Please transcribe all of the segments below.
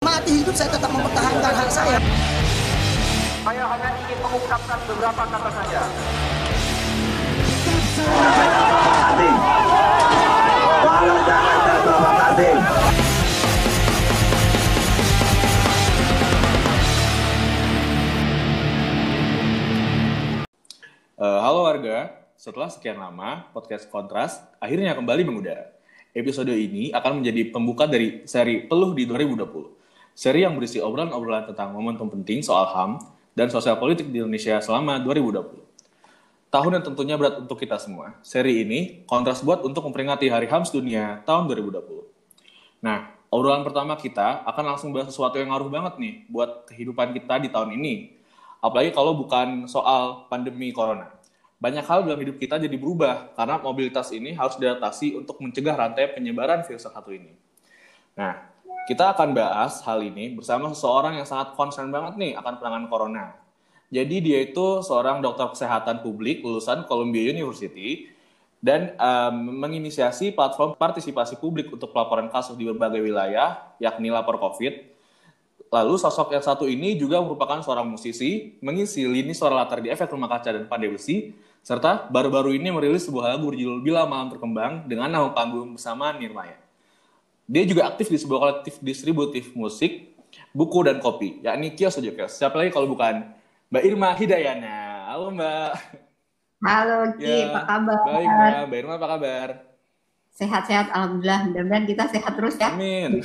Mati hidup saya tetap mempertahankan hak saya. Saya hanya ingin mengungkapkan beberapa kata saja. Eh, halo warga, setelah sekian lama podcast Kontras akhirnya kembali mengudara. Episode ini akan menjadi pembuka dari seri Peluh di 2020. Seri yang berisi obrolan-obrolan tentang momentum penting soal HAM dan sosial politik di Indonesia selama 2020. Tahun yang tentunya berat untuk kita semua. Seri ini Kontras buat untuk memperingati Hari HAM Sedunia tahun 2020. Nah, obrolan pertama kita akan langsung bahas sesuatu yang ngaruh banget nih buat kehidupan kita di tahun ini. Apalagi kalau bukan soal pandemi corona. Banyak hal dalam hidup kita jadi berubah karena mobilitas ini harus diadaptasi untuk mencegah rantai penyebaran virus satu ini. Nah, kita akan bahas hal ini bersama seseorang yang sangat concern banget nih akan penanganan corona. Jadi dia itu seorang dokter kesehatan publik lulusan Columbia University dan um, menginisiasi platform partisipasi publik untuk pelaporan kasus di berbagai wilayah, yakni lapor COVID. Lalu sosok yang satu ini juga merupakan seorang musisi, mengisi lini suara latar di efek rumah kaca dan pandai besi, serta baru-baru ini merilis sebuah lagu berjudul Bila Malam Terkembang dengan nama panggung bersama Nirmaya. Dia juga aktif di sebuah kolektif distributif musik, buku dan kopi, yakni Kios Ojo Kios. Siapa lagi kalau bukan Mbak Irma Hidayana. Halo Mbak. Halo Ki, Ya, apa kabar? Baik Mbak. Mbak Irma apa kabar? Sehat-sehat, alhamdulillah. Mudah-mudahan kita sehat terus ya. Amin.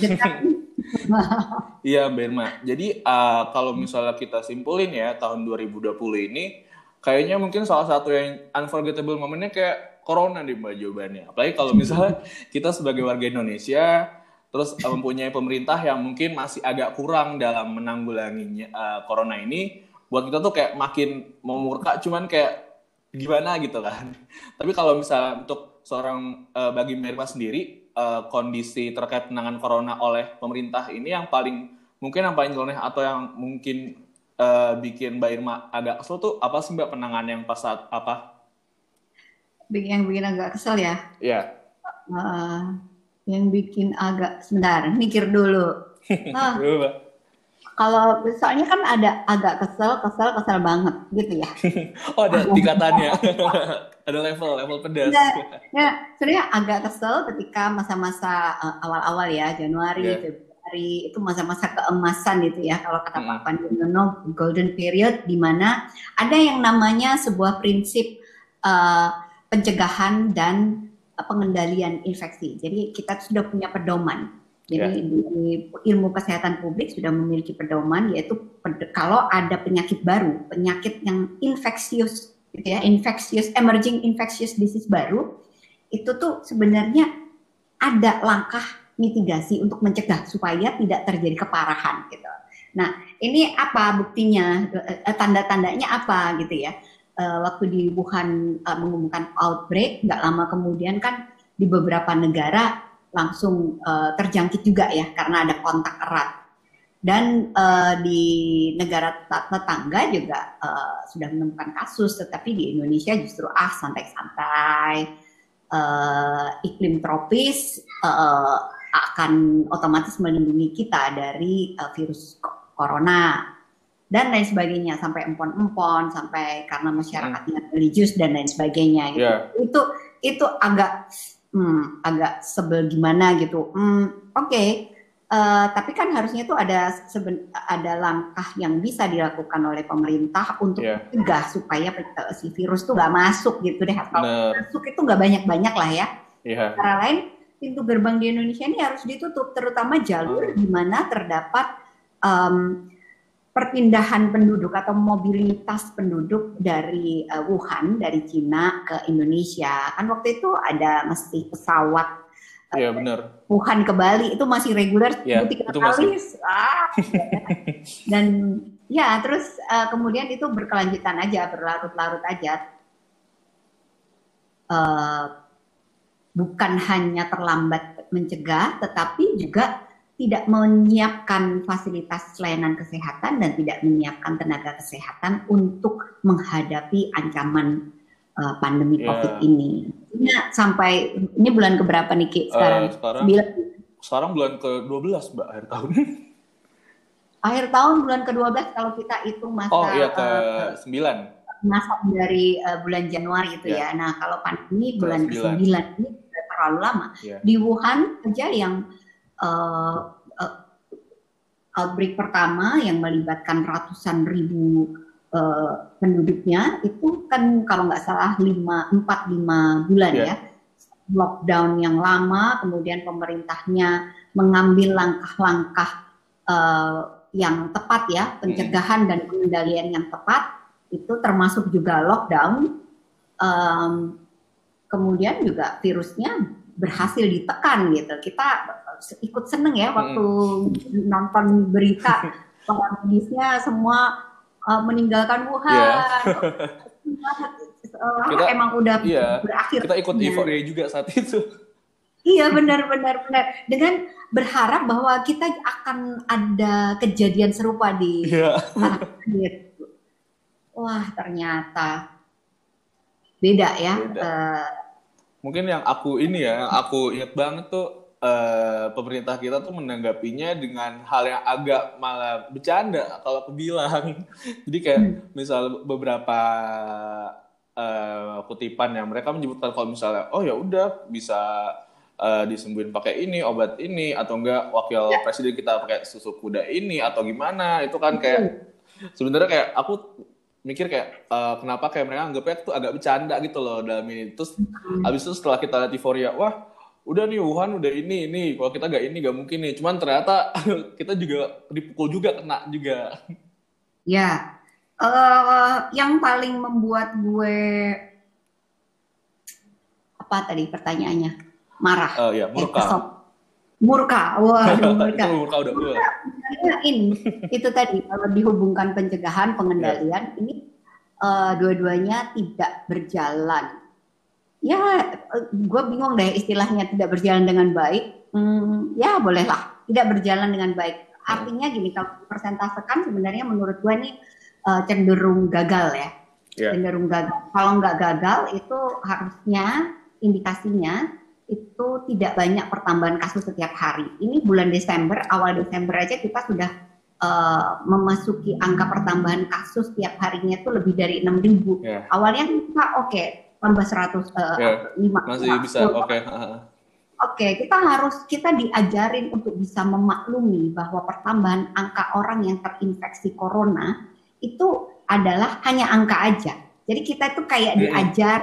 Iya Mbak Irma. Jadi uh, kalau misalnya kita simpulin ya tahun 2020 ini kayaknya mungkin salah satu yang unforgettable momennya kayak corona nih Mbak jawabannya. Apalagi kalau misalnya kita sebagai warga Indonesia terus uh, mempunyai pemerintah yang mungkin masih agak kurang dalam menanggulangi uh, corona ini buat kita tuh kayak makin memurka cuman kayak gimana gitu kan. Tapi kalau misalnya untuk seorang uh, bagi Mbak Irma sendiri uh, kondisi terkait penanganan corona oleh pemerintah ini yang paling mungkin yang paling nyeleneh atau yang mungkin uh, bikin Mbak Irma agak kesel tuh apa sih Mbak penanganan yang pas saat apa? Bikin- Yang bikin agak kesel ya. Ya. Eh, yang bikin agak sebentar, mikir dulu. Ah, kalau soalnya kan ada agak kesel, kesel, kesel banget gitu ya. Oh ada tingkatannya. ada level, level pedas. Nah, ya, sebenarnya agak kesel ketika masa-masa eh, awal-awal ya, Januari, Iya. Februari, itu masa-masa keemasan gitu ya, kalau kata Hmm. Pak Pandu Yono, golden period, di mana ada yang namanya sebuah prinsip eh, pencegahan dan eh, pengendalian infeksi. Jadi kita sudah punya pedoman. Jadi di ilmu kesehatan publik sudah memiliki pedoman, yaitu kalau ada penyakit baru, penyakit yang infeksius gitu ya, infectious, emerging infectious disease baru, itu tuh sebenarnya ada langkah mitigasi untuk mencegah supaya tidak terjadi keparahan gitu. Nah, ini apa buktinya, Eh, tanda-tandanya apa gitu ya? Eh, waktu di Wuhan eh, mengumumkan outbreak, nggak lama kemudian kan di beberapa negara langsung eh, terjangkit juga ya karena ada kontak erat. Dan eh, di negara tet- tetangga juga eh, sudah menemukan kasus, tetapi di Indonesia justru ah santai-santai, eh, iklim tropis eh, akan otomatis melindungi kita dari eh, virus corona dan lain sebagainya sampai empon-empon sampai karena masyarakatnya religius dan lain sebagainya gitu. Iya. Itu itu agak hmm, agak sebel gimana gitu. Hmm, Oke, Eh, tapi kan harusnya itu ada seben- ada langkah yang bisa dilakukan oleh pemerintah untuk Iya. mencegah supaya eh, si virus tuh nggak masuk gitu deh. Kalau Bener. masuk itu nggak banyak-banyak lah ya. Iya. Cara lain pintu gerbang di Indonesia ini harus ditutup, terutama jalur di mana terdapat em, perpindahan penduduk atau mobilitas penduduk dari eh, Wuhan dari Cina ke Indonesia. Kan waktu itu ada mesti pesawat Iya benar. Wuhan ke Bali itu masih reguler Iya, tiga itu kali. masih. Ah, dan ya terus eh, kemudian itu berkelanjutan aja, berlarut-larut aja. Eh, bukan hanya terlambat mencegah, tetapi juga tidak menyiapkan fasilitas layanan kesehatan dan tidak menyiapkan tenaga kesehatan untuk menghadapi ancaman eh, pandemi Iya. COVID ini. Ini sampai ini bulan keberapa nih Ki sekarang? Eh, sekarang Sembilan. sekarang bulan ke-12 Mbak akhir tahun. akhir tahun bulan ke-12 kalau kita hitung masa Oh iya ke 9. masa dari eh, bulan Januari itu Ya. ya. Nah, kalau pandemi bulan sembilan. ke-9 ini terlalu lama. Ya. Di Wuhan aja yang eh, outbreak pertama yang melibatkan ratusan ribu eh, penduduknya itu kan kalau nggak salah 5 4 5 bulan Ya. ya. Lockdown yang lama, kemudian pemerintahnya mengambil langkah-langkah eh, yang tepat ya, pencegahan dan pengendalian yang tepat itu termasuk juga lockdown. Em, kemudian juga virusnya berhasil ditekan gitu. Kita ikut seneng ya waktu nonton berita para medisnya semua eh, meninggalkan Wuhan. Oh, Kita- emang udah iya, berakhir. Kita ikut Iya. euforia juga saat itu. Iya benar benar benar. Dengan berharap bahwa kita akan ada kejadian serupa di Iya. air. Wah ternyata beda ya. Beda. Eh, Mungkin yang aku ini ya, yang aku ingat banget tuh eh, pemerintah kita tuh menanggapinya dengan hal yang agak malah bercanda kalau aku bilang. Jadi kayak misal beberapa eh, kutipan yang mereka menyebutkan kalau misalnya oh ya udah bisa eh, disembuhin pakai ini obat ini atau enggak wakil presiden kita pakai susu kuda ini atau gimana itu kan kayak sebenarnya kayak aku mikir kayak eh, kenapa kayak mereka anggapnya tuh agak bercanda gitu loh dalam ini. Terus habis itu setelah kita lihat euforia wah udah nih Wuhan udah ini ini. Kalau kita gak ini gak mungkin nih. Cuman ternyata kita juga dipukul juga kena juga. Ya, Eh, yang paling membuat gue apa tadi pertanyaannya? Marah. Eh, ya Eh, murka kesel. Murka, waduh murka. itu murka udah Sebenarnya ini itu tadi kalau dihubungkan pencegahan pengendalian ini eh, dua-duanya tidak berjalan. Ya, gue bingung deh istilahnya tidak berjalan dengan baik. Hmm, ya bolehlah tidak berjalan dengan baik. Artinya gini kalau persentasekan sebenarnya menurut gue nih eh, cenderung gagal ya, Ya. cenderung gagal. Kalau nggak gagal itu harusnya indikasinya itu tidak banyak pertambahan kasus setiap hari. Ini bulan Desember, awal Desember aja kita sudah eh, memasuki angka pertambahan kasus setiap harinya itu lebih dari 6.000. Ya. Awalnya kita oke, tambah 100 eh, Ya, lima- masih lima- bisa sepuluh. oke Oke, kita harus kita diajarin untuk bisa memaklumi bahwa pertambahan angka orang yang terinfeksi corona itu adalah hanya angka aja. Jadi kita itu kayak diajar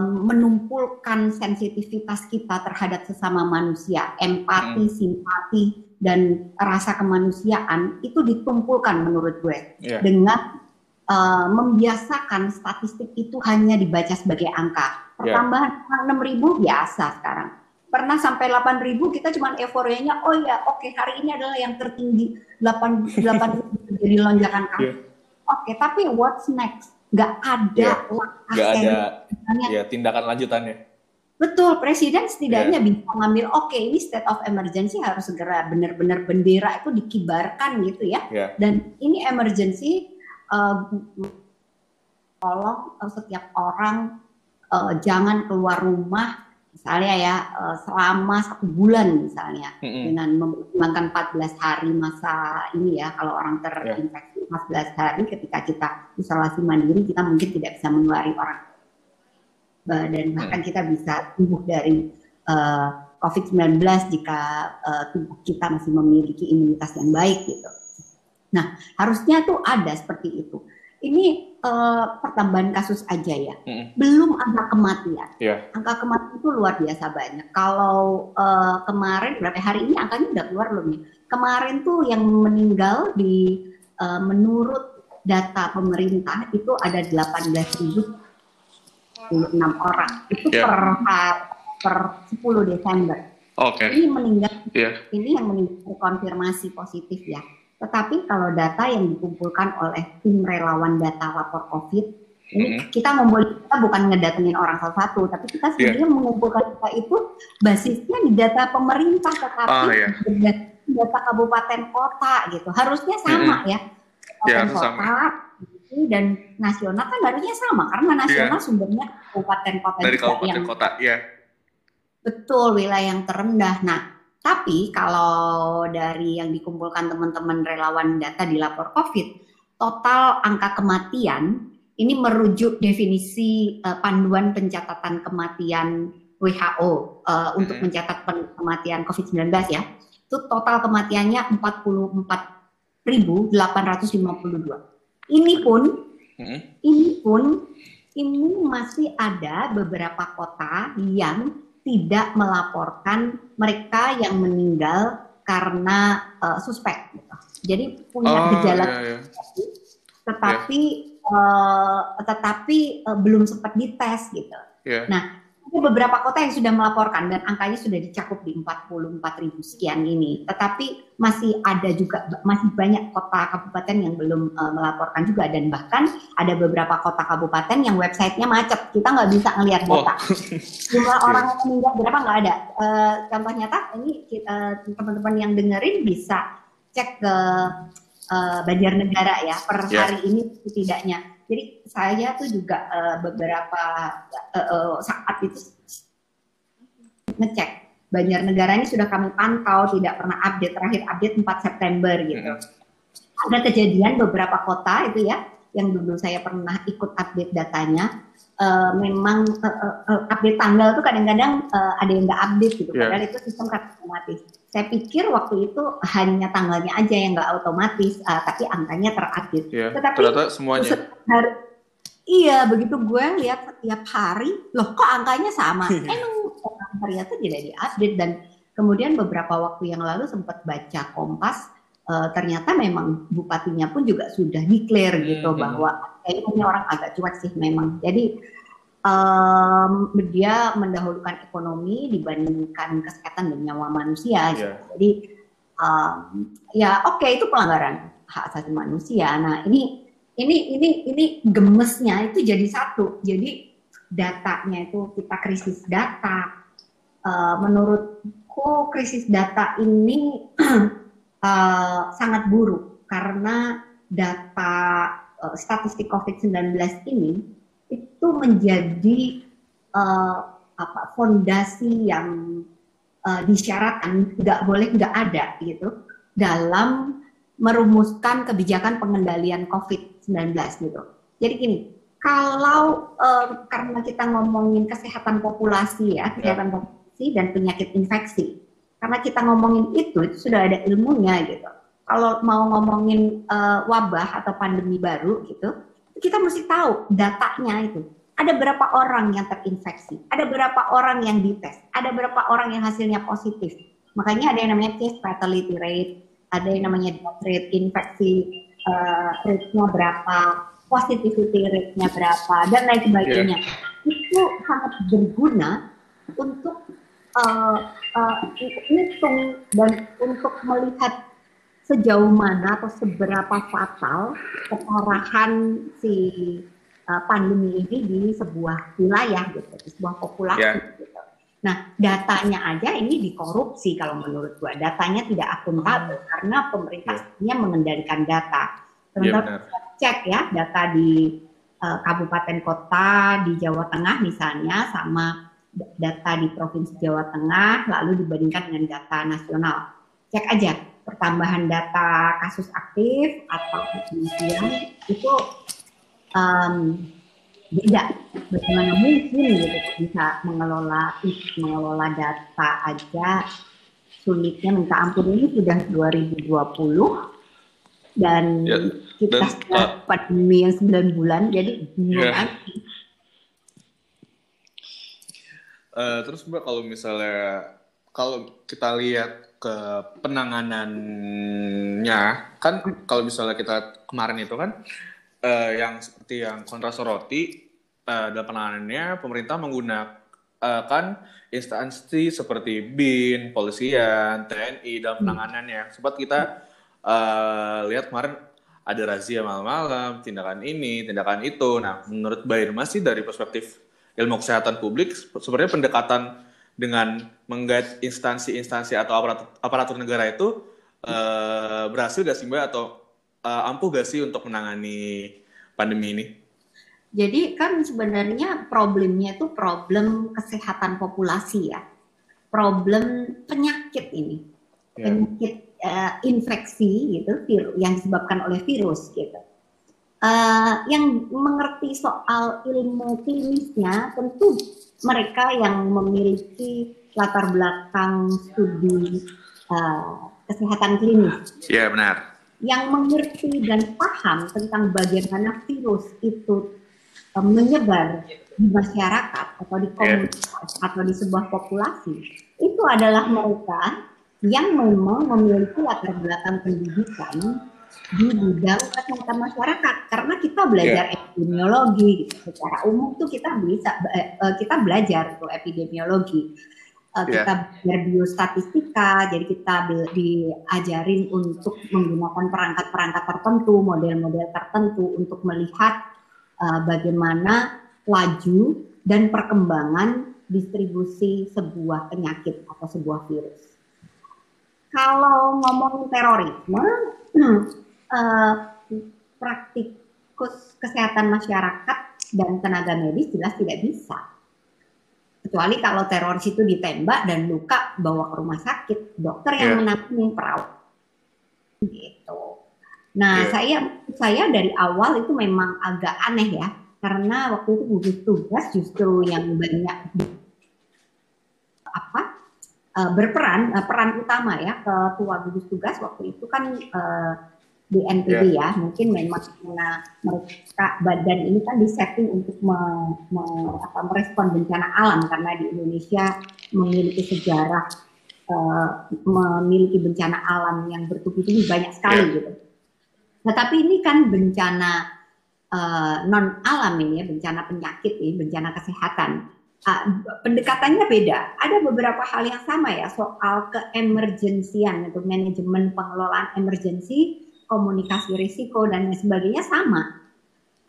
menumpulkan sensitivitas kita terhadap sesama manusia, empati, simpati, dan rasa kemanusiaan itu ditumpulkan menurut gue ya dengan eh, membiasakan statistik itu hanya dibaca sebagai angka. Ya. Pertambahan 6.000 biasa sekarang. Pernah sampai 8.000 kita cuma euforianya, oh ya oke hari ini adalah yang tertinggi 8 8.000 jadi lonjakan kasus. Iya. Oke, tapi what's next? Gak ada Iya. langkah nggak ada ya tindakan lanjutannya Betul, presiden setidaknya Iya. bisa mengambil, oke ini state of emergency harus segera benar-benar bendera itu dikibarkan gitu ya. ya Dan ini emergency, eh, tolong eh, setiap orang eh, jangan keluar rumah, misalnya ya eh, selama satu bulan misalnya, Mm-mm. dengan mempertimbangkan 14 hari masa ini ya, kalau orang terinfeksi 14 hari ketika kita isolasi mandiri, kita mungkin tidak bisa menulari orang. Eh, Dan bahkan kita bisa sembuh dari eh, COVID-19 jika eh, tubuh kita masih memiliki imunitas yang baik gitu. Nah, harusnya tuh ada seperti itu. Ini eh, pertambahan kasus aja ya, Mm-mm. belum ada kematian. Iya. Angka kematian itu luar biasa banyak. Kalau eh, kemarin berapa hari ini angkanya udah keluar belum ya? Kemarin tuh yang meninggal di eh, menurut data pemerintah itu ada 18.006 orang. Itu Ya. per per 10 Desember. oke Ini meninggal Iya. ini yang meninggal konfirmasi positif ya. Tetapi kalau data yang dikumpulkan oleh tim relawan data lapor COVID, ini Mhm. kita ngumpulin kita bukan ngedatengin orang satu-satu, tapi kita Iya. sebenarnya mengumpulkan data itu basisnya di data pemerintah, tetapi Ah, iya. berdasarkan data kabupaten kota gitu. Harusnya sama ya. Kabupaten Ya, harus kota gitu, dan nasional kan harusnya sama karena nasional sumbernya kabupaten kota Iya. dari kabupaten yang kota ya Betul, wilayah yang terendah. Nah, Tapi kalau dari yang dikumpulkan teman-teman relawan data di lapor COVID, total angka kematian ini merujuk definisi uh, panduan pencatatan kematian WHO uh, untuk Mhm. mencatat kematian COVID-19 ya. Itu total kematiannya 44.852. Ini pun Mm-mm. ini pun ini masih ada beberapa kota yang tidak melaporkan mereka yang meninggal karena eh, suspek. Gitu. Jadi punya Oh, gejala, iya, iya. tetapi eh, tetapi eh, belum sempat dites gitu. Iya. Nah, beberapa kota yang sudah melaporkan dan angkanya sudah dicakup di 44 ribu sekian ini. Tetapi masih ada juga masih banyak kota kabupaten yang belum eh, melaporkan juga dan bahkan ada beberapa kota kabupaten yang websitenya macet. Kita nggak bisa ngelihat Oh. data. Jumlah orang yang meninggal berapa nggak ada. Eh, contoh nyata ini kita, teman-teman yang dengerin bisa cek ke eh, Banjarnegara ya per Ya. hari ini setidaknya. Jadi saya tuh juga eh, beberapa eh, eh, saat itu ngecek Banjarnegara ini sudah kami pantau tidak pernah update terakhir update 4 September gitu. Ada kejadian beberapa kota itu ya yang dulu saya pernah ikut update datanya eh, memang eh, eh, update tanggal tuh kadang-kadang eh, ada yang nggak update gitu Iya. padahal itu sistem otomatis. Saya pikir waktu itu hanya tanggalnya aja yang nggak otomatis eh, tapi angkanya terupdate. Iya. Tetapi Ternyata semuanya. Iya, begitu gue lihat setiap hari, loh kok angkanya sama? Emang orang ternyata tidak diupdate dan kemudian beberapa waktu yang lalu sempat baca Kompas, eh, ternyata memang bupatinya pun juga sudah declare gitu Hmm. bahwa kayaknya ini orang agak cuek sih memang. Jadi em, dia mendahulukan ekonomi dibandingkan kesehatan dan nyawa manusia. gitu. Iya. Jadi em, ya oke itu pelanggaran hak asasi manusia. Nah ini ini ini ini gemesnya itu jadi satu. Jadi datanya itu kita krisis data. Eh, menurutku krisis data ini eh, sangat buruk karena data eh, statistik COVID-19 ini itu menjadi eh, apa fondasi yang eh, disyaratkan nggak boleh nggak ada gitu dalam merumuskan kebijakan pengendalian COVID-19 gitu. Jadi gini, kalau eh, karena kita ngomongin kesehatan populasi ya, kesehatan populasi dan penyakit infeksi, karena kita ngomongin itu, itu sudah ada ilmunya gitu. Kalau mau ngomongin eh, wabah atau pandemi baru gitu, kita mesti tahu datanya itu. Ada berapa orang yang terinfeksi, ada berapa orang yang dites, ada berapa orang yang hasilnya positif. Makanya ada yang namanya case fatality rate, ada yang namanya death rate, infeksi eh, rate-nya berapa, positivity rate-nya berapa, dan lain sebagainya. Itu sangat berguna untuk eh, hitung dan untuk melihat sejauh mana atau seberapa fatal keparahan si uh, pandemi ini di sebuah wilayah gitu, di sebuah populasi Ya. gitu. Nah, datanya aja ini dikorupsi kalau menurut gua. Datanya tidak akuntabel karena pemerintah sebenarnya mengendalikan data. Iya Sementara benar. cek ya data di uh, kabupaten kota di Jawa Tengah misalnya sama data di provinsi Jawa Tengah lalu dibandingkan dengan data nasional. Cek aja pertambahan data kasus aktif atau kematian itu um, beda. Bagaimana mungkin gitu bisa mengelola mengelola data aja sulitnya minta ampun ini sudah 2020 dan Ya, kita dan, sudah pandemi yang 9 bulan jadi bingung Ya. Eh, terus mbak kalau misalnya kalau kita lihat ke penanganannya kan kalau misalnya kita kemarin itu kan eh, yang seperti yang kontra soroti eh, dalam penanganannya pemerintah menggunakan instansi seperti BIN, polisian, TNI dalam penanganannya. Sempat kita eh, lihat kemarin ada razia malam-malam, tindakan ini, tindakan itu. Nah, menurut Mbak Irma sih dari perspektif ilmu kesehatan publik, sebenarnya pendekatan dengan menggait instansi-instansi atau aparatur, aparatur negara itu eh, berhasil gak sih Mbak atau eh, ampuh gak sih untuk menangani pandemi ini? Jadi kan sebenarnya problemnya itu problem kesehatan populasi ya. problem penyakit ini, Ya. penyakit eh, infeksi gitu, vir- yang disebabkan oleh virus gitu. Eh, yang mengerti soal ilmu klinisnya tentu mereka yang memiliki latar belakang studi eh, kesehatan klinis Iya benar. yang mengerti dan paham tentang bagaimana virus itu eh, menyebar di masyarakat atau di komunitas atau di sebuah populasi itu adalah mereka yang memang memiliki latar belakang pendidikan di bidang kesehatan masyarakat karena kita belajar epidemiologi gitu. secara umum tuh kita bisa eh, eh, kita belajar tuh epidemiologi Eh, Iya. kita belajar biostatistika jadi kita diajarin untuk menggunakan perangkat-perangkat tertentu model-model tertentu untuk melihat eh, bagaimana laju dan perkembangan distribusi sebuah penyakit atau sebuah virus kalau ngomong terorisme eh, praktikus kesehatan masyarakat dan tenaga medis jelas tidak bisa. Kecuali kalau teroris itu ditembak dan luka bawa ke rumah sakit, dokter yang Iya. menangani perawat. Gitu. Nah, Iya. saya saya dari awal itu memang agak aneh ya, karena waktu itu gugus tugas justru yang banyak apa eh, berperan eh, peran utama ya ketua gugus tugas waktu itu kan eh, di NPB ya. mungkin memang karena mereka badan ini kan disetting untuk me- me- apa, merespon bencana alam. Karena di Indonesia memiliki sejarah eh, memiliki bencana alam yang bertubi-tubi banyak sekali gitu. Nah tapi ini kan bencana eh, non alam ini ya bencana penyakit ini bencana kesehatan. Ah, pendekatannya beda. Ada beberapa hal yang sama ya soal keemergensian itu manajemen pengelolaan emergensi, komunikasi risiko dan lain sebagainya sama.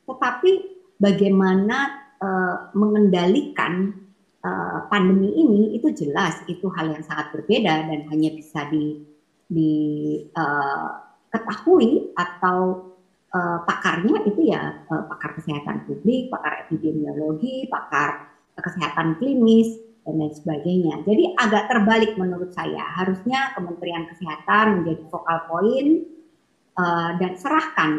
Tetapi bagaimana eh, mengendalikan eh, pandemi ini itu jelas itu hal yang sangat berbeda dan hanya bisa di diketahui atau eh, pakarnya itu ya eh, pakar kesehatan publik, pakar epidemiologi, pakar kesehatan klinis dan lain sebagainya. Jadi agak terbalik menurut saya. Harusnya Kementerian Kesehatan menjadi vokal poin eh, dan serahkan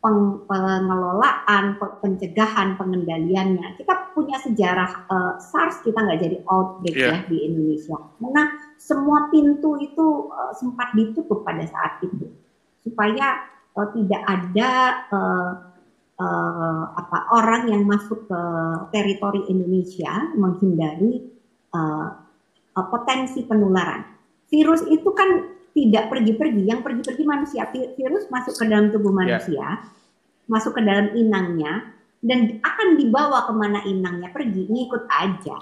peng- pengelolaan, pe- pencegahan, pengendaliannya. Kita punya sejarah eh, SARS kita nggak jadi outbreak Iya. ya di Indonesia. Karena semua pintu itu eh, sempat ditutup pada saat itu supaya eh, tidak ada eh, eh, apa orang yang masuk ke teritori Indonesia menghindari eh, eh, potensi penularan. Virus itu kan tidak pergi-pergi, yang pergi-pergi manusia. Vi- Virus masuk ke dalam tubuh manusia, masuk ke dalam inangnya, dan akan dibawa ke mana inangnya pergi, ngikut aja.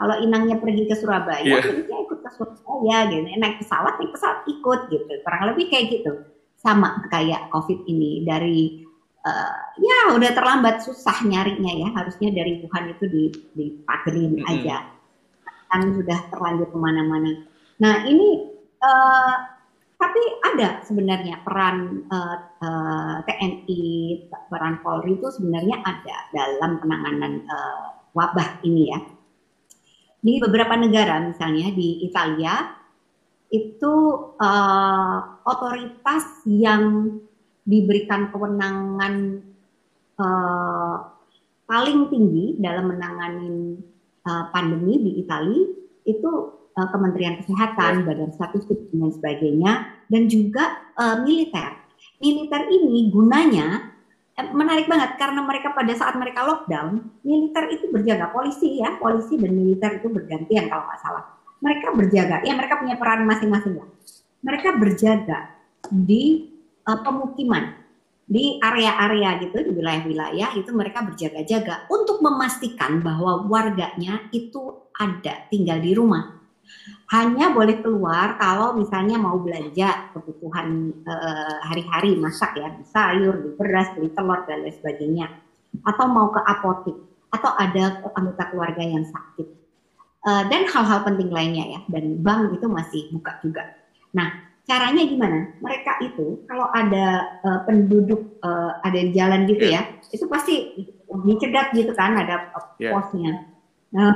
Kalau inangnya pergi ke Surabaya, Iya. virusnya ikut ke Surabaya, gitu. Naik pesawat, naik pesawat ikut, gitu. Kurang lebih kayak gitu. Sama kayak COVID ini dari eh, ya udah terlambat susah nyarinya ya harusnya dari Wuhan itu di dipagerin Mm-mm. aja kan sudah terlanjur ke mana-mana nah ini eh, tapi ada sebenarnya peran eh, eh, TNI peran Polri itu sebenarnya ada dalam penanganan eh, wabah ini ya. Di beberapa negara misalnya di Italia itu eh, otoritas yang diberikan kewenangan eh, paling tinggi dalam menangani eh, pandemi di Italia itu eh, Kementerian Kesehatan, Badan Statistik dan sebagainya, dan juga eh, militer. Militer ini gunanya eh, menarik banget karena mereka pada saat mereka lockdown, militer itu berjaga, polisi ya, polisi dan militer itu bergantian kalau nggak salah. Mereka berjaga, ya mereka punya peran masing-masing lah. Mereka berjaga di uh, pemukiman di area-area gitu di wilayah-wilayah itu mereka berjaga-jaga untuk memastikan bahwa warganya itu ada tinggal di rumah. Hanya boleh keluar kalau misalnya mau belanja kebutuhan eh, hari-hari masak ya, sayur, beras, beli telur dan lain sebagainya. Atau mau ke apotik atau ada anggota keluarga yang sakit. Eh, dan hal-hal penting lainnya ya dan bank itu masih buka juga. Nah, caranya gimana? Mereka itu kalau ada eh, penduduk eh, ada di jalan gitu ya, itu pasti dicegat gitu kan ada Iya. posnya. Nah,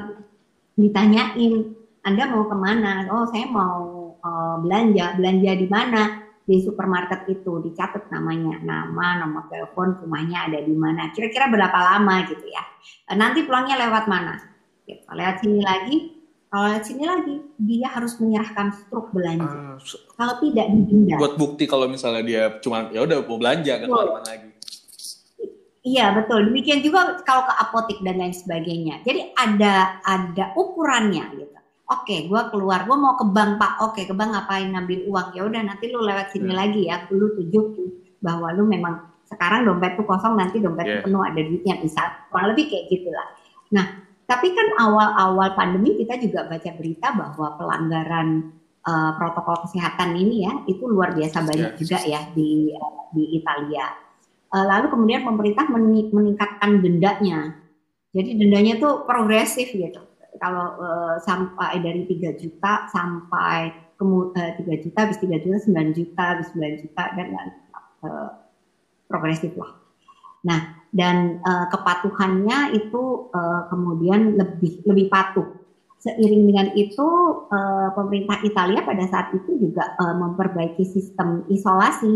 ditanyain Anda mau ke mana? Oh, saya mau uh, belanja. Belanja di mana? Di supermarket itu dicatat namanya, nama, nomor telepon, rumahnya ada di mana. Kira-kira berapa lama gitu ya? Uh, nanti pulangnya lewat mana? Gitu. Lewat sini lagi. Kalau lewat sini lagi, dia harus menyerahkan struk belanja. S- Kalau tidak didenda. buat bukti kalau misalnya dia cuma ya udah mau belanja kan ke mana lagi. Iya betul. Demikian juga kalau ke apotek dan lain sebagainya. Jadi ada ada ukurannya gitu. Oke, gua keluar, gua mau ke bank pak. Oke, ke bank ngapain ngambil uang? Ya udah nanti lu lewat sini Hmm. lagi ya. Lu tunjukin bahwa lu memang sekarang dompet tuh kosong, nanti dompet Yeah. penuh ada duitnya bisa. Kurang lebih kayak gitulah. Nah, tapi kan awal-awal pandemi kita juga baca berita bahwa pelanggaran eh, protokol kesehatan ini ya itu luar biasa banyak Yeah. juga ya di eh, di Italia. Eh, lalu kemudian pemerintah meni- meningkatkan dendanya. Jadi dendanya tuh progresif gitu. Kalau eh, sampai dari 3 juta sampai kemu- eh, 3 juta, habis 3 juta, 9 juta, habis 9 juta dan eh, progresif lah. Nah, dan eh, kepatuhannya itu eh, kemudian lebih lebih patuh. Seiring dengan itu eh, pemerintah Italia pada saat itu juga eh, memperbaiki sistem isolasi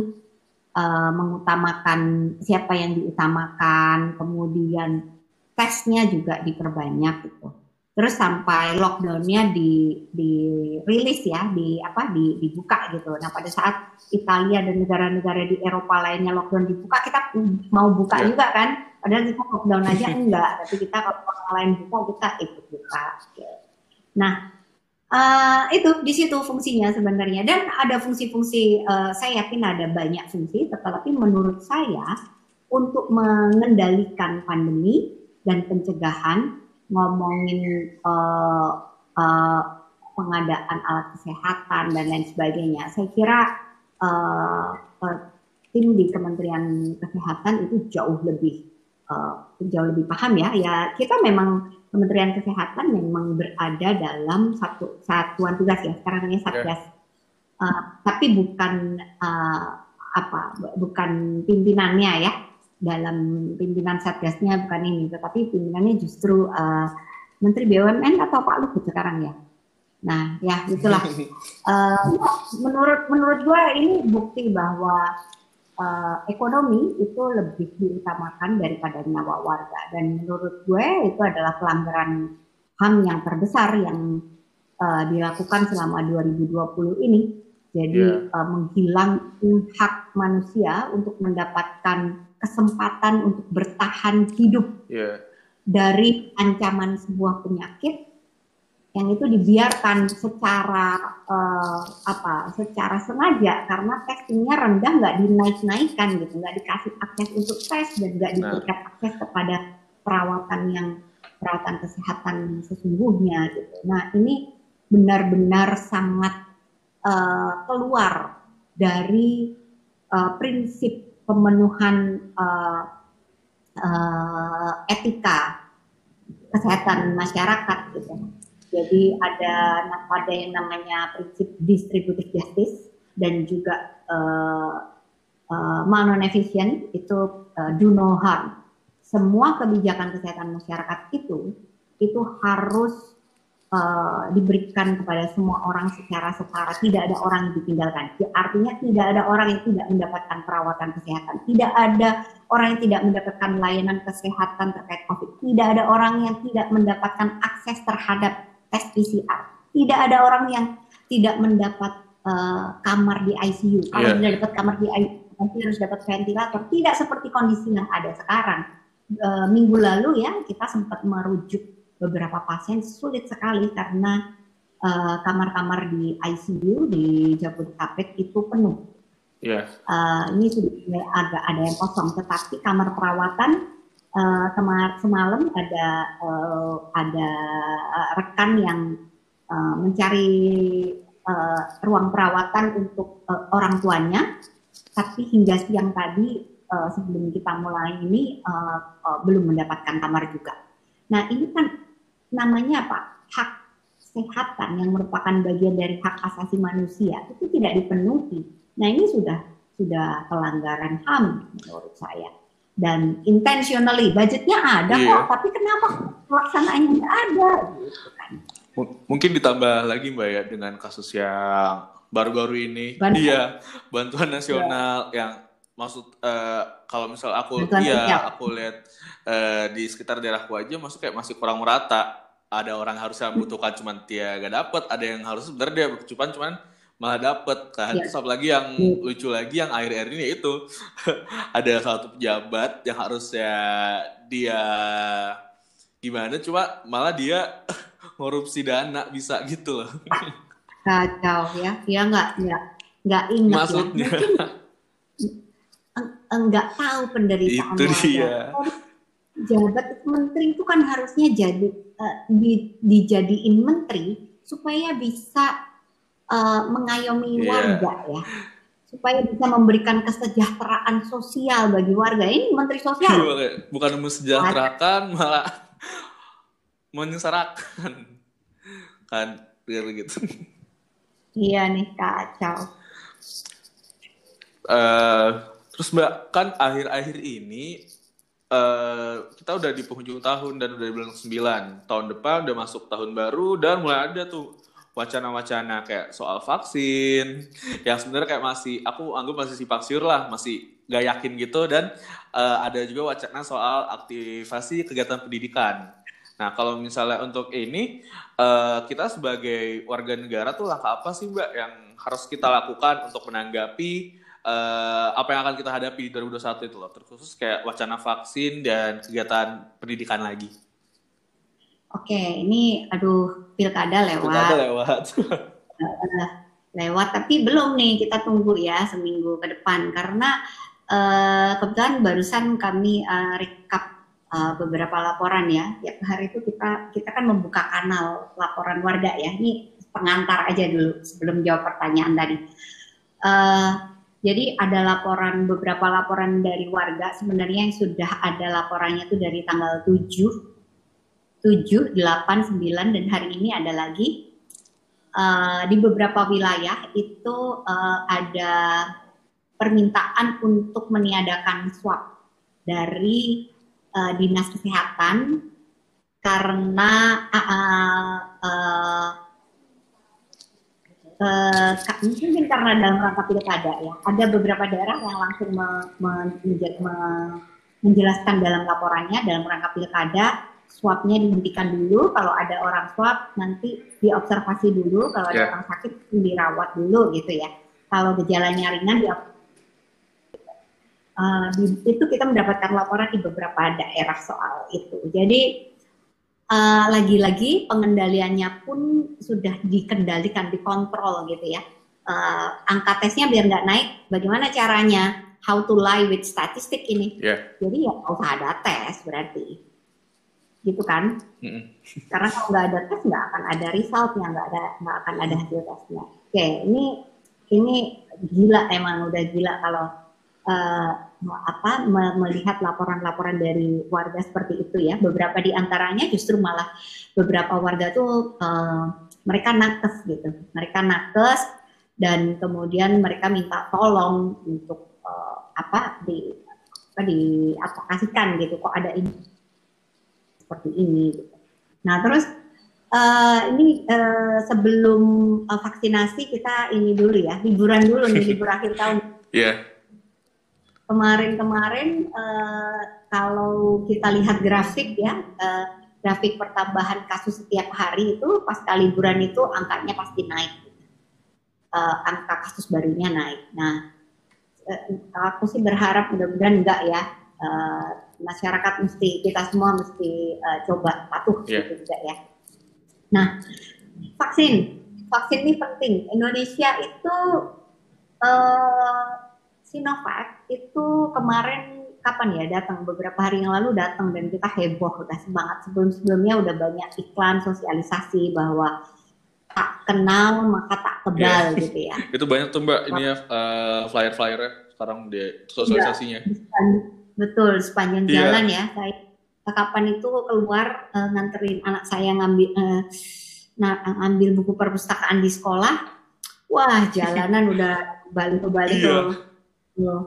eh, mengutamakan siapa yang diutamakan, kemudian tesnya juga diperbanyak gitu. Terus sampai lockdownnya di dirilis ya, di apa di dibuka gitu. Nah pada saat Italia dan negara-negara di Eropa lainnya lockdown dibuka, kita mau buka Ya. juga kan? Padahal kita lockdown aja enggak, tapi kita kalau orang lain buka kita ikut buka. gitu. Nah Eh, itu di situ fungsinya sebenarnya dan ada fungsi-fungsi eh, saya yakin ada banyak fungsi tetapi menurut saya untuk mengendalikan pandemi dan pencegahan ngomongin eh, eh, pengadaan alat kesehatan dan lain sebagainya. Saya kira eh, tim di Kementerian Kesehatan itu jauh lebih eh, jauh lebih paham ya. Ya kita memang Kementerian Kesehatan memang berada dalam satu satuan tugas ya. Sekarang namanya satgas Uh, tapi bukan uh, apa bukan pimpinannya ya dalam pimpinan satgasnya bukan ini tetapi pimpinannya justru uh, Menteri BUMN atau Pak Luhut sekarang ya? Nah ya itulah. Uh, menurut menurut gue ini bukti bahwa uh, ekonomi itu lebih diutamakan daripada nyawa warga. Dan menurut gue itu adalah pelanggaran HAM yang terbesar yang uh, dilakukan selama 2020 ini. Jadi uh, menghilangkan hak manusia untuk mendapatkan kesempatan untuk bertahan hidup Iya. dari ancaman sebuah penyakit yang itu dibiarkan secara eh, apa secara sengaja karena testingnya rendah nggak dinaik-naikkan gitu nggak dikasih akses untuk tes dan nggak Nah. diberikan akses kepada perawatan yang perawatan kesehatan sesungguhnya gitu nah ini benar-benar sangat eh, keluar dari eh, prinsip pemenuhan eh, eh, etika kesehatan masyarakat gitu. Jadi ada ada yang namanya prinsip distributive justice dan juga uh, uh, malnutrition itu uh, do no harm. Semua kebijakan kesehatan masyarakat itu itu harus uh, diberikan kepada semua orang secara setara. Tidak ada orang yang ditinggalkan. Artinya tidak ada orang yang tidak mendapatkan perawatan kesehatan. Tidak ada orang yang tidak mendapatkan layanan kesehatan terkait COVID. Tidak ada orang yang tidak mendapatkan akses terhadap tes PCR. Tidak ada orang yang tidak mendapat uh, kamar di ICU. Kalau Yeah. tidak dapat kamar di ICU, nanti harus dapat ventilator. Tidak seperti kondisi yang ada sekarang. Uh, minggu lalu ya kita sempat merujuk beberapa pasien sulit sekali karena uh, kamar-kamar di ICU di Jabodetabek itu penuh. Iya. Uh, ini sudah agak ada yang kosong, tetapi kamar perawatan uh, kemar semalam ada uh, ada uh, rekan yang uh, mencari uh, ruang perawatan untuk uh, orang tuanya, tapi hingga siang tadi uh, sebelum kita mulai ini uh, uh, belum mendapatkan kamar juga. Nah ini kan namanya apa hak kesehatan yang merupakan bagian dari hak asasi manusia itu tidak dipenuhi. Nah ini sudah sudah pelanggaran HAM menurut saya. Dan intentionally budgetnya ada Iya. kok, tapi kenapa pelaksanaannya nggak ada? Gitu kan. M- mungkin ditambah lagi Mbak ya dengan kasus yang baru-baru ini. Bantuan. Iya, bantuan nasional yang maksud eh, kalau misal aku Bantuan iya sosial. aku lihat eh, di sekitar daerahku aja masuk kayak masih kurang merata. Ada orang harusnya membutuhkan cuman dia gak dapet, ada yang harus sebenarnya dia berkecupan cuman malah dapet kan. Iya. Terus apalagi yang Hmm. lucu lagi yang akhir-akhir ini itu ada satu pejabat yang harusnya dia gimana cuma malah dia korupsi dana bisa gitu loh Kacau ya, dia nggak nggak nggak ingat maksudnya ya. Mungkin eng- enggak tahu penderitaan itu warga. dia Jabat menteri itu kan harusnya jadi eh, di- dijadiin menteri supaya bisa eh, mengayomi Iya. warga ya, supaya bisa memberikan kesejahteraan sosial bagi warga. Ini menteri sosial. bukan mensejahterakan malah menyengsarakan kan gitu Iya nih kacau. Eh, terus mbak kan akhir-akhir ini eh, kita udah di penghujung tahun dan udah di bulan 9 tahun depan udah masuk tahun baru dan mulai ada tuh wacana-wacana kayak soal vaksin yang sebenarnya kayak masih aku anggap masih simpang siur lah masih gak yakin gitu. Dan eh, ada juga wacana soal aktivasi kegiatan pendidikan. Nah kalau misalnya untuk ini eh, kita sebagai warga negara tuh langkah apa sih mbak yang harus kita lakukan untuk menanggapi eh, apa yang akan kita hadapi di 2021 itu loh terkhusus kayak wacana vaksin dan kegiatan pendidikan lagi. Oke, ini aduh pilkada lewat. Pilkada lewat. Lewat tapi belum nih kita tunggu ya seminggu ke depan. Karena eh, kebetulan barusan kami eh, recap eh, beberapa laporan ya. Tiap hari itu kita kita kan membuka kanal laporan warga ya. Ini pengantar aja dulu sebelum jawab pertanyaan tadi. Eh, jadi ada laporan beberapa laporan dari warga sebenarnya yang sudah ada laporannya itu dari tanggal 7 7, 8, 9 dan hari ini ada lagi. Eh, di beberapa wilayah itu eh, ada permintaan untuk meniadakan swab dari eh, dinas kesehatan karena eh, eh, ka- mungkin karena dalam rangka pilkada ya ada beberapa daerah yang langsung me- me- me- menjelaskan dalam laporannya dalam rangka pilkada swabnya dihentikan dulu kalau ada orang swab nanti diobservasi dulu kalau ada Ya. orang sakit dirawat dulu gitu ya. Kalau gejalanya ringan di Eh, di- itu kita mendapatkan laporan di beberapa daerah soal itu. Jadi eh, lagi-lagi pengendaliannya pun sudah dikendalikan dikontrol gitu ya. Eh, angka tesnya biar nggak naik bagaimana caranya? How to lie with statistik ini. Ya. Jadi ya nggak usah ada tes berarti. Gitu kan? Mm-mm. karena kalau nggak ada tes nggak akan ada resultnya nggak ada nggak akan ada hasil tesnya. Oke ini ini gila emang udah gila kalau mau apa me- melihat laporan-laporan dari warga seperti itu ya beberapa di antaranya justru malah beberapa warga tuh eh, mereka nakes gitu mereka nakes dan kemudian mereka minta tolong untuk eh, apa di apa diaplikasikan gitu kok ada ini seperti ini gitu. Nah, terus eh, ini eh, sebelum eh, vaksinasi kita ini dulu ya, liburan dulu nih libur akhir tahun. ya Kemarin-kemarin eh, kalau kita lihat grafik ya, eh, grafik pertambahan kasus setiap hari itu pasca liburan itu angkanya pasti naik. Eh, angka kasus barunya naik. Nah, eh, aku sih berharap mudah-mudahan enggak ya. Eh, masyarakat mesti kita semua mesti eh, coba patuh Iya. gitu juga ya. Nah, vaksin, vaksin ini penting. Indonesia itu eh, Sinovac itu kemarin kapan ya datang beberapa hari yang lalu datang dan kita heboh udah semangat sebelum sebelumnya udah banyak iklan sosialisasi bahwa tak kenal maka tak kebal Iya. gitu ya. itu banyak tuh mbak ini ya eh, flyer-flyernya sekarang di sosialisasinya Di sepan- betul sepanjang Iya. jalan ya saya kapan itu keluar eh, nganterin anak saya ngambil nah, ngambil buku perpustakaan di sekolah wah jalanan udah balik-balik Iya. tuh Tuh.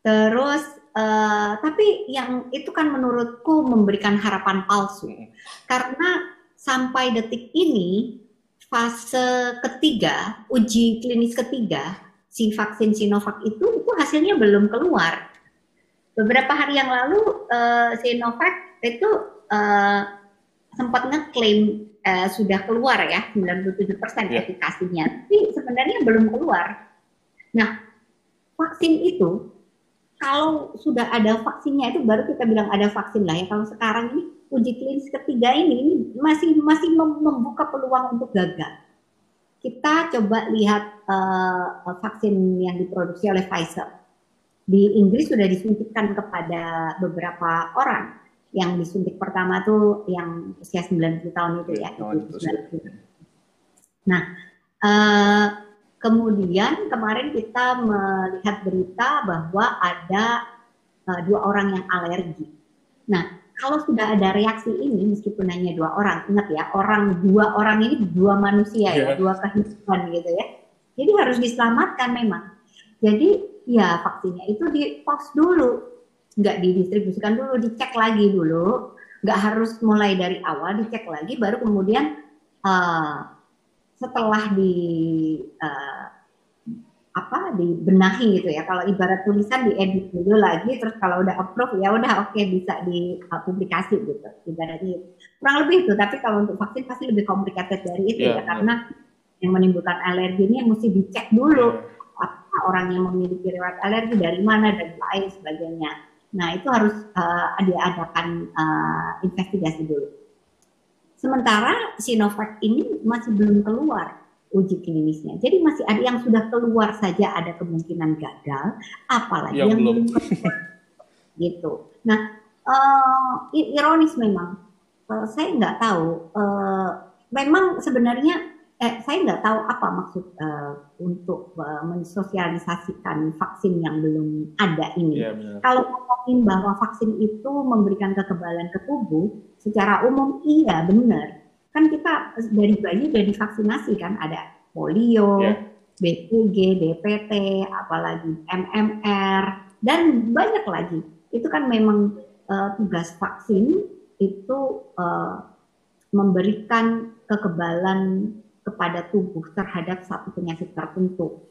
terus eh, tapi yang itu kan menurutku memberikan harapan palsu Mm-mm. karena sampai detik ini fase ketiga, uji klinis ketiga si vaksin Sinovac itu itu hasilnya belum keluar. Beberapa hari yang lalu uh, Sinovac itu uh, sempat ngeklaim uh, sudah keluar ya 97% yeah. efikasinya, tapi sebenarnya belum keluar. Nah, vaksin itu kalau sudah ada vaksinnya itu baru kita bilang ada vaksin lah ya. Kalau sekarang ini uji klinis ketiga ini, ini masih masih membuka peluang untuk gagal. Kita coba lihat uh, vaksin yang diproduksi oleh Pfizer. Di Inggris sudah disuntikkan kepada beberapa orang. Yang disuntik pertama tuh yang usia 90 tahun itu ya. Oh, itu, nah, uh, kemudian kemarin kita melihat berita bahwa ada uh, dua orang yang alergi. Nah, kalau sudah ada reaksi ini meskipun hanya dua orang ingat ya orang dua orang ini dua manusia yeah. ya iya. dua kehidupan gitu ya jadi harus diselamatkan memang jadi ya vaksinnya itu di pos dulu nggak didistribusikan dulu dicek lagi dulu nggak harus mulai dari awal dicek lagi baru kemudian uh, setelah di uh, apa dibenahi gitu ya. Kalau ibarat tulisan diedit dulu lagi, terus kalau udah approve ya udah oke okay, bisa dipublikasi gitu. Ibaratnya kurang lebih itu. Tapi kalau untuk vaksin pasti lebih complicated dari itu yeah, ya, karena yang menimbulkan alergi ini mesti dicek dulu yeah. apa orang yang memiliki riwayat alergi dari mana dan lain sebagainya. Nah itu harus uh, diadakan uh, investigasi dulu. Sementara Sinovac ini masih belum keluar uji klinisnya. Jadi masih ada yang sudah keluar saja ada kemungkinan gagal, apalagi yang, yang belum gitu. Nah, uh, ironis memang, uh, saya nggak tahu. Uh, memang sebenarnya eh, saya nggak tahu apa maksud uh, untuk uh, mensosialisasikan vaksin yang belum ada ini. Ya, Kalau ngomongin bahwa vaksin itu memberikan kekebalan ke tubuh, secara umum iya benar kan kita dari bayi sudah divaksinasi kan ada polio, yeah. BCG, DPT, apalagi MMR dan banyak lagi. Itu kan memang uh, tugas vaksin itu uh, memberikan kekebalan kepada tubuh terhadap satu penyakit tertentu.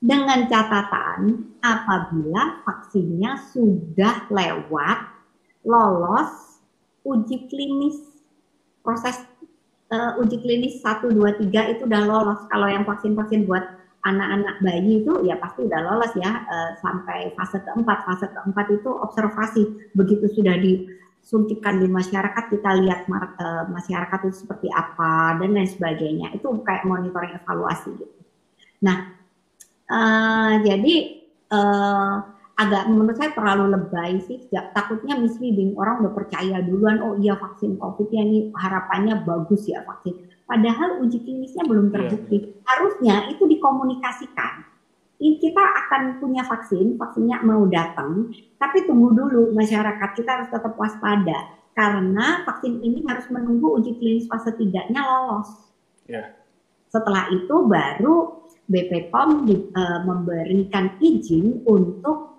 Dengan catatan apabila vaksinnya sudah lewat lolos uji klinis proses uh, uji klinis 1, 2, 3 itu udah lolos. Kalau yang vaksin-vaksin buat anak-anak bayi itu ya pasti udah lolos ya uh, sampai fase keempat. Fase keempat itu observasi. Begitu sudah disuntikan di masyarakat, kita lihat uh, masyarakat itu seperti apa dan lain sebagainya. Itu kayak monitoring evaluasi gitu. Nah, uh, jadi uh, agak menurut saya terlalu lebay sih. Ya, takutnya misleading orang udah percaya duluan oh iya vaksin covid ya ini harapannya bagus ya vaksin. Padahal uji klinisnya belum iya, terbukti. Yeah. Harusnya itu dikomunikasikan. Ini kita akan punya vaksin, vaksinnya mau datang, tapi tunggu dulu masyarakat kita harus tetap waspada karena vaksin ini harus menunggu uji klinis fase 3-nya lolos. Yeah. Setelah itu baru BPOM di, uh, memberikan izin untuk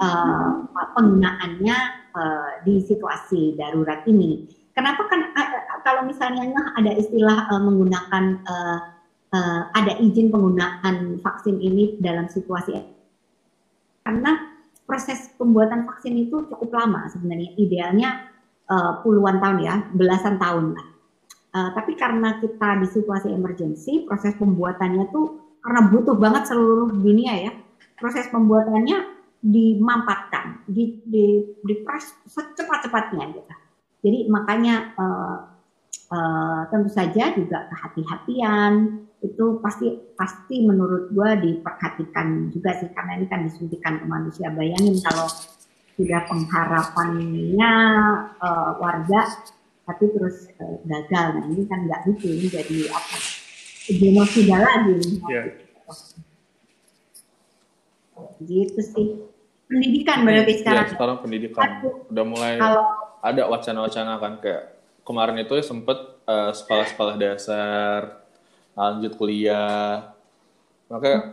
uh, penggunaannya uh, di situasi darurat ini. Kenapa kan uh, kalau misalnya ada istilah uh, menggunakan uh, uh, ada izin penggunaan vaksin ini dalam situasi karena proses pembuatan vaksin itu cukup lama sebenarnya idealnya uh, puluhan tahun ya belasan tahun lah. Uh, tapi karena kita di situasi emergency, proses pembuatannya tuh karena butuh banget seluruh dunia ya, proses pembuatannya dimampatkan, di, di, di press secepat-cepatnya gitu. Jadi makanya uh, uh, tentu saja juga kehati-hatian itu pasti pasti menurut gua diperhatikan juga sih karena ini kan disuntikan ke manusia. Bayangin kalau sudah pengharapannya uh, warga tapi terus uh, gagal, nah ini kan nggak gitu, ini jadi apa? Genosida lagi. Yeah. Gitu sih pendidikan berarti iya, sekarang. Ya, sekarang pendidikan udah mulai kalau, ada wacana-wacana kan kayak kemarin itu ya sempet uh, sekolah-sekolah dasar lanjut kuliah. Makanya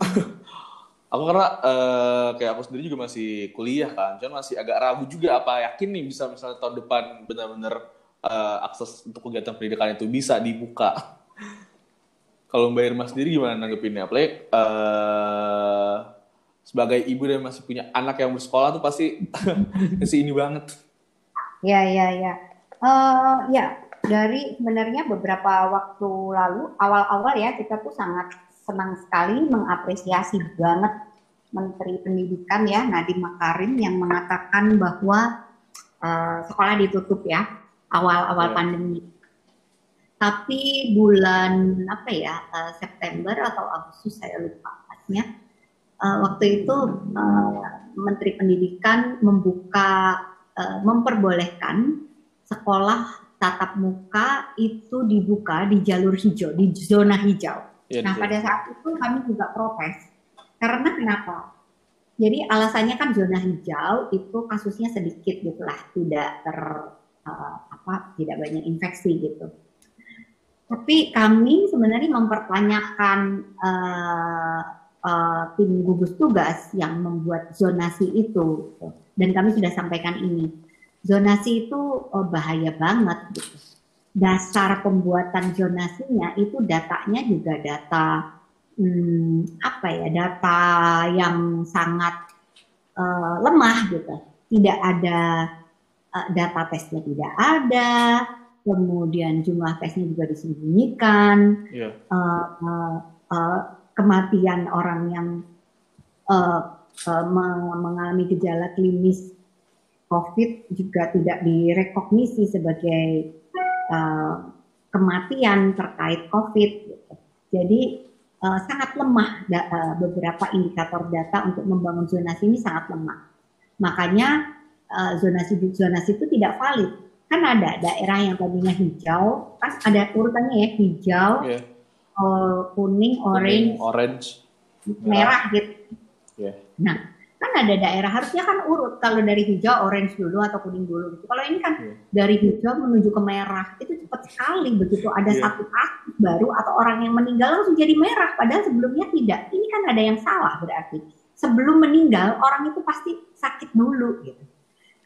aku karena uh, kayak aku sendiri juga masih kuliah kan, cuman masih agak ragu juga apa yakin nih bisa misalnya tahun depan benar-benar eh, akses untuk kegiatan pendidikan itu bisa dibuka. Kalau Mbak Irma sendiri gimana nanggepinnya? Apalagi eh, sebagai ibu dan masih punya anak yang bersekolah tuh pasti masih ini banget. Ya, ya, ya. Eh, ya, dari sebenarnya beberapa waktu lalu, awal-awal ya, kita tuh sangat senang sekali mengapresiasi banget Menteri Pendidikan ya, Nadiem Makarim yang mengatakan bahwa eh, sekolah ditutup ya, awal-awal Ya. pandemi. Tapi bulan apa ya, eh, September atau Agustus saya lupa pasnya, eh, waktu itu eh, Menteri Pendidikan membuka eh, memperbolehkan sekolah tatap muka itu dibuka di jalur hijau, di zona hijau. Ya, Nah, pada saat itu kami juga protes. Karena kenapa? Jadi alasannya kan zona hijau itu kasusnya sedikit gitulah, tidak ter eh, apa, tidak banyak infeksi gitu. Tapi kami sebenarnya mempertanyakan eh, eh, tim gugus tugas yang membuat zonasi itu, dan kami sudah sampaikan ini. Zonasi itu eh, bahaya banget gitu. Dasar pembuatan zonasinya itu datanya juga data hmm, apa ya data yang sangat eh, lemah gitu. Tidak ada eh, data tesnya tidak ada, kemudian jumlah tesnya juga disembunyikan, Iya. eh, eh, eh, kematian orang yang eh, me- mengalami gejala klinis COVID juga tidak direkognisi sebagai eh, kematian terkait COVID. Jadi eh, sangat lemah da- beberapa indikator data untuk membangun zonasi ini sangat lemah. Makanya eh, zonasi zonasi itu tidak valid. Kan ada daerah yang tadinya hijau, kan ada urutannya ya hijau, Iya. Eh, kuning, orange, Kuning, orange. merah gitu. Iya. Nah, kan ada daerah harusnya kan urut kalau dari hijau orange dulu atau kuning dulu gitu. Kalau ini kan Iya. dari hijau menuju ke merah itu cepat sekali begitu ada Iya. satu kasus baru atau orang yang meninggal langsung jadi merah padahal sebelumnya tidak. Ini kan ada yang salah berarti. Sebelum meninggal orang itu pasti sakit dulu gitu.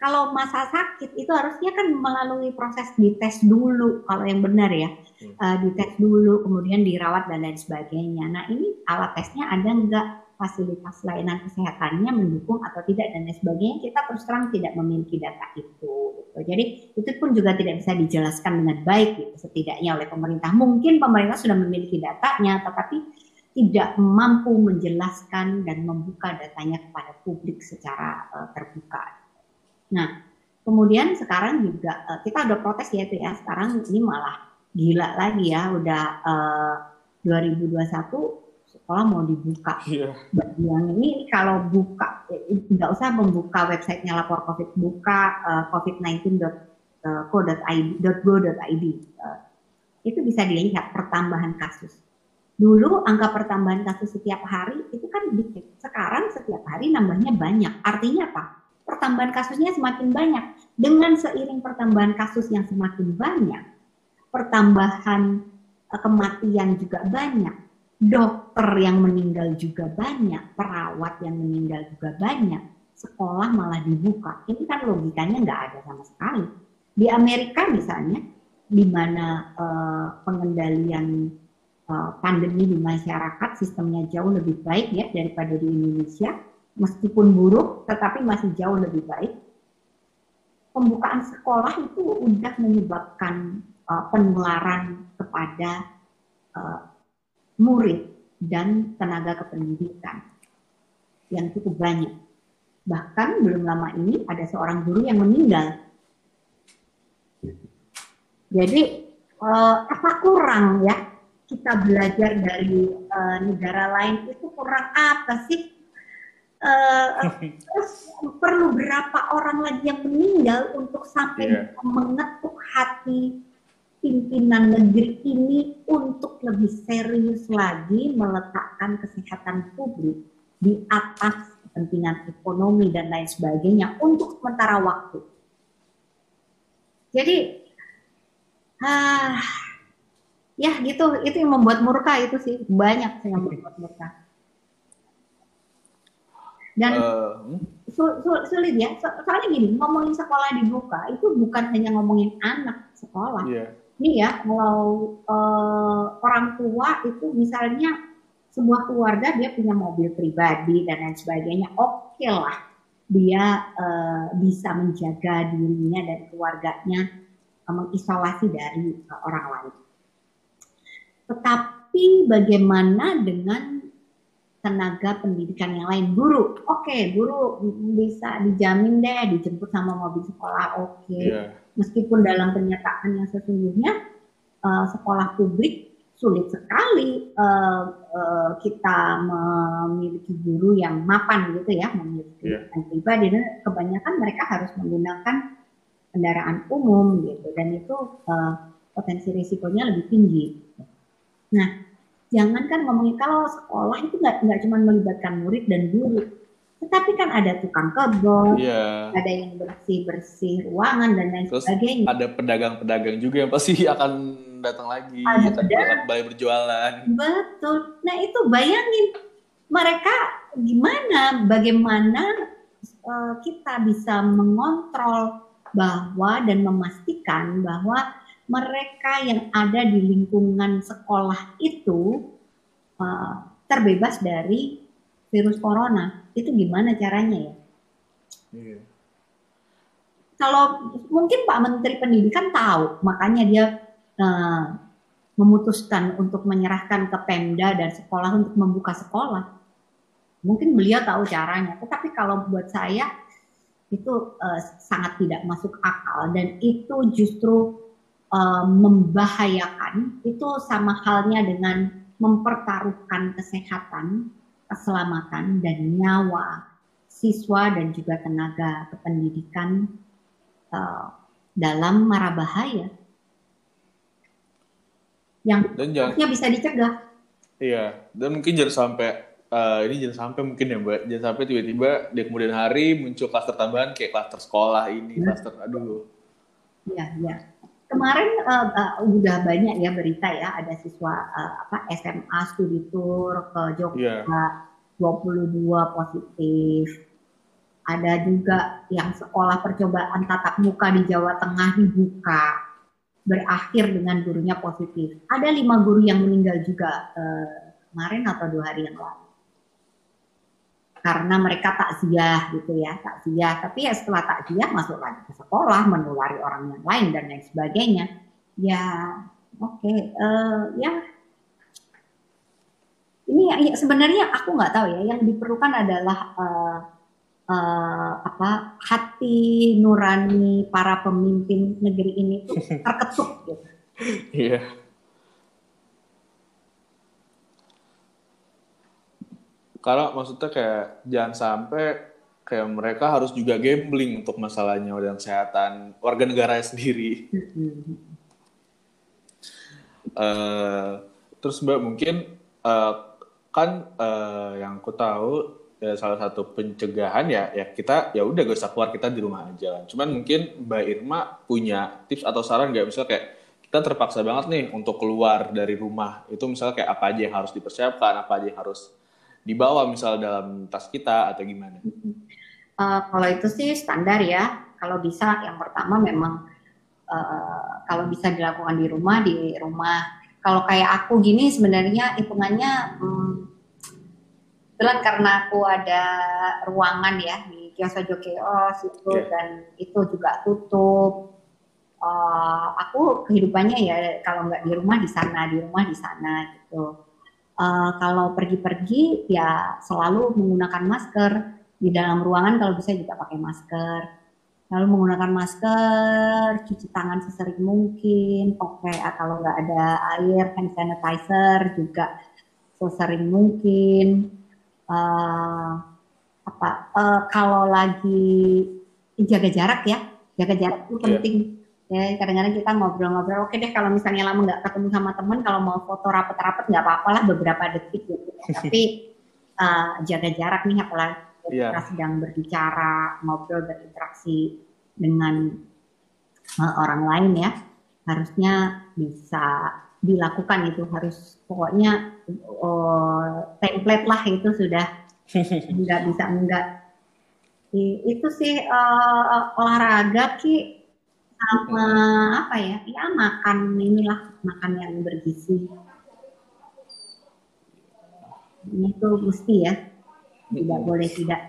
Kalau masa sakit itu harusnya kan melalui proses dites dulu kalau yang benar ya. Hmm. Eh, dites dulu kemudian dirawat dan lain sebagainya. Nah, ini alat tesnya ada enggak fasilitas layanan kesehatannya mendukung atau tidak dan lain sebagainya kita terus terang tidak memiliki data itu gitu. jadi itu pun juga tidak bisa dijelaskan dengan baik gitu setidaknya oleh pemerintah mungkin pemerintah sudah memiliki datanya tetapi tidak mampu menjelaskan dan membuka datanya kepada publik secara eh, terbuka nah kemudian sekarang juga eh, kita udah protes ya itu ya sekarang ini malah gila lagi ya udah eh, 2021 sekolah mau dibuka. Bagi yang ini kalau buka eh, nggak usah membuka websitenya lapor covid buka eh, covid19.co.id eh, itu bisa dilihat pertambahan kasus. Dulu angka pertambahan kasus setiap hari itu kan dikit. Sekarang setiap hari nambahnya banyak. Artinya apa pertambahan kasusnya semakin banyak dengan seiring pertambahan kasus yang semakin banyak pertambahan eh, kematian juga banyak dokter yang meninggal juga banyak, perawat yang meninggal juga banyak, sekolah malah dibuka. Ini kan logikanya nggak ada sama sekali. Di Amerika misalnya, di mana eh, pengendalian eh, pandemi di masyarakat sistemnya jauh lebih baik ya daripada di Indonesia, meskipun buruk, tetapi masih jauh lebih baik. Pembukaan sekolah itu udah menyebabkan eh, penularan kepada eh, murid dan tenaga kependidikan yang cukup banyak. Bahkan belum lama ini ada seorang guru yang meninggal. Jadi eh, apa kurang ya kita belajar dari eh, negara lain itu kurang apa sih? Eh, terus perlu berapa orang lagi yang meninggal untuk sampai bisa mengetuk hati pimpinan negeri ini untuk lebih serius lagi meletakkan kesehatan publik di atas kepentingan ekonomi dan lain sebagainya untuk sementara waktu. Jadi, ah, ya gitu, itu yang membuat murka itu sih banyak yang membuat murka. Dan Eh, hmm? sul- sul- sulit ya. So- soalnya gini, ngomongin sekolah dibuka itu bukan hanya ngomongin anak sekolah. Iya. Ini ya, kalau eh, orang tua itu misalnya sebuah keluarga dia punya mobil pribadi dan lain sebagainya, oke lah dia eh, bisa menjaga dirinya dan keluarganya eh, mengisolasi dari eh, orang lain. Tetapi bagaimana dengan tenaga pendidikan yang lain? Guru, oke, guru bisa dijamin deh dijemput sama mobil sekolah, oke Iya. meskipun dalam pernyataan yang sesungguhnya eh, sekolah publik sulit sekali eh, eh, kita memiliki guru yang mapan gitu ya memiliki Iya. kendaraan pribadi dan kebanyakan mereka harus menggunakan kendaraan umum gitu dan itu eh, potensi risikonya lebih tinggi. Nah, jangankan ngomongin kalau sekolah itu nggak nggak cuma melibatkan murid dan guru, tetapi kan ada tukang kebun, Iya. ada yang bersih bersih ruangan dan lain Terus sebagainya. ada pedagang-pedagang juga yang pasti akan datang lagi, Ada akan kembali berjualan. Betul. Nah itu bayangin mereka gimana, bagaimana eh, kita bisa mengontrol bahwa dan memastikan bahwa mereka yang ada di lingkungan sekolah itu eh, terbebas dari virus corona. Itu gimana caranya ya? Iya. kalau mungkin Pak Menteri Pendidikan tahu, makanya dia eh, memutuskan untuk menyerahkan ke Pemda dan sekolah untuk membuka sekolah. Mungkin beliau tahu caranya, tetapi kalau buat saya itu eh, sangat tidak masuk akal dan itu justru eh, membahayakan. Itu sama halnya dengan mempertaruhkan kesehatan, keselamatan dan nyawa siswa dan juga tenaga kependidikan eh, dalam mara bahaya yang Dan jangan bisa dicegah. Iya, dan mungkin jangan sampai eh, ini jangan sampai mungkin ya Mbak, jangan sampai tiba-tiba di kemudian hari muncul klaster tambahan kayak klaster sekolah ini, Hmm. klaster aduh. Ya, ya. Kemarin eh, eh, udah banyak ya berita ya ada siswa eh, apa SMA studi tour ke Jogja Iya. 22 positif. Ada juga yang sekolah percobaan tatap muka di Jawa Tengah dibuka berakhir dengan gurunya positif. Ada lima guru yang meninggal juga eh, kemarin atau dua hari yang lalu. Karena mereka takziah gitu ya, takziah. Tapi ya setelah takziah masuk lagi ke sekolah, menulari orang yang lain dan lain sebagainya. Ya, oke, eh, ya. Ini ya- ya, sebenarnya aku nggak tahu ya. Yang diperlukan adalah eh, eh, apa hati nurani para pemimpin negeri ini tuh terketuk gitu. Iya. Karena maksudnya kayak jangan sampai kayak mereka harus juga gambling untuk masalahnya dan kesehatan warga negara sendiri. Eh, terus Mbak mungkin eh, kan eh, yang aku tahu ya, salah satu pencegahan ya ya kita ya udah gak usah keluar kita di rumah aja. Cuman mungkin Mbak Irma punya tips atau saran nggak misalnya kayak kita terpaksa banget nih untuk keluar dari rumah itu misalnya kayak apa aja yang harus dipersiapkan, apa aja yang harus dibawa misalnya dalam tas kita atau gimana? Eh, kalau itu sih standar ya. Kalau bisa yang pertama memang eh, kalau bisa dilakukan di rumah di rumah. Kalau kayak aku gini sebenarnya hitungannya hmm, kebetulan karena aku ada ruangan ya di kios Ojo Kios itu Oke. dan itu juga tutup. Eh, aku kehidupannya ya kalau nggak di rumah di sana, di rumah di sana gitu. Eh, kalau pergi-pergi ya selalu menggunakan masker di dalam ruangan kalau bisa juga pakai masker. Lalu menggunakan masker, cuci tangan sesering mungkin, pakai ah, kalau nggak ada air hand sanitizer juga sesering mungkin. Eh, apa eh, kalau lagi jaga jarak ya, jaga jarak itu Iya. penting. Ya kadang-kadang kita ngobrol-ngobrol. Oke deh kalau misalnya lama nggak ketemu sama temen, kalau mau foto rapet-rapet nggak apa-apa lah beberapa detik gitu. Tapi eh, jaga jarak nih apalagi Iya. kita sedang berbicara, ngobrol, berinteraksi dengan eh, orang lain ya, harusnya bisa dilakukan itu harus pokoknya oh, template lah itu sudah nggak bisa enggak. Itu sih eh, olahraga ki sama apa ya ya makan inilah makan yang bergizi. Ini tuh mesti ya tidak boleh tidak.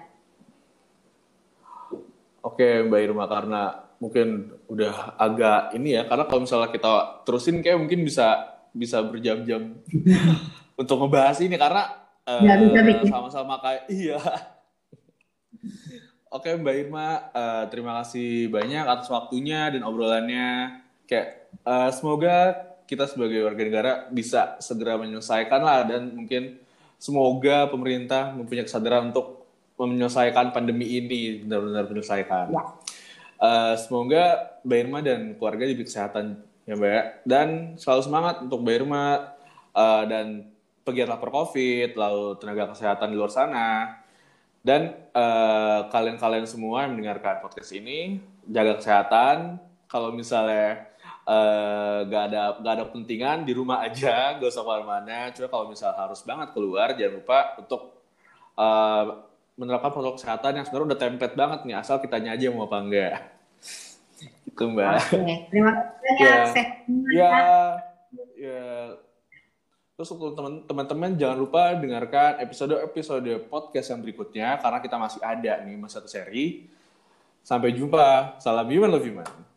Oke Mbak Irma karena mungkin udah agak ini ya karena kalau misalnya kita terusin kayak mungkin bisa bisa berjam-jam untuk ngebahas ini karena eh, sama-sama kayak iya. Oke Mbak Irma eh, terima kasih banyak atas waktunya dan obrolannya. Kayak eh, semoga kita sebagai warga negara bisa segera menyelesaikan lah dan mungkin semoga pemerintah mempunyai kesadaran untuk menyelesaikan pandemi ini benar-benar menyelesaikan. Ya. Eh, semoga Mbak Irma dan keluarga diberi kesehatan ya Mbak ya. Dan selalu semangat untuk Mbak Irma eh, dan pegiat lapor COVID, lalu tenaga kesehatan di luar sana. Dan eh, kalian-kalian semua yang mendengarkan podcast ini, jaga kesehatan. Kalau misalnya eh, gak ada gak ada kepentingan di rumah aja, gak usah ke mana-mana. Cuma kalau misalnya harus banget keluar, jangan lupa untuk eh, menerapkan protokol kesehatan yang sebenarnya udah template banget nih, asal kitanya aja mau apa enggak. Itu Mbak. Oke, terima kasih banyak Ya. Ya, ya. Terus untuk teman- teman-teman jangan lupa dengarkan episode-episode podcast yang berikutnya karena kita masih ada nih masih satu seri. Sampai jumpa. Salam human love human.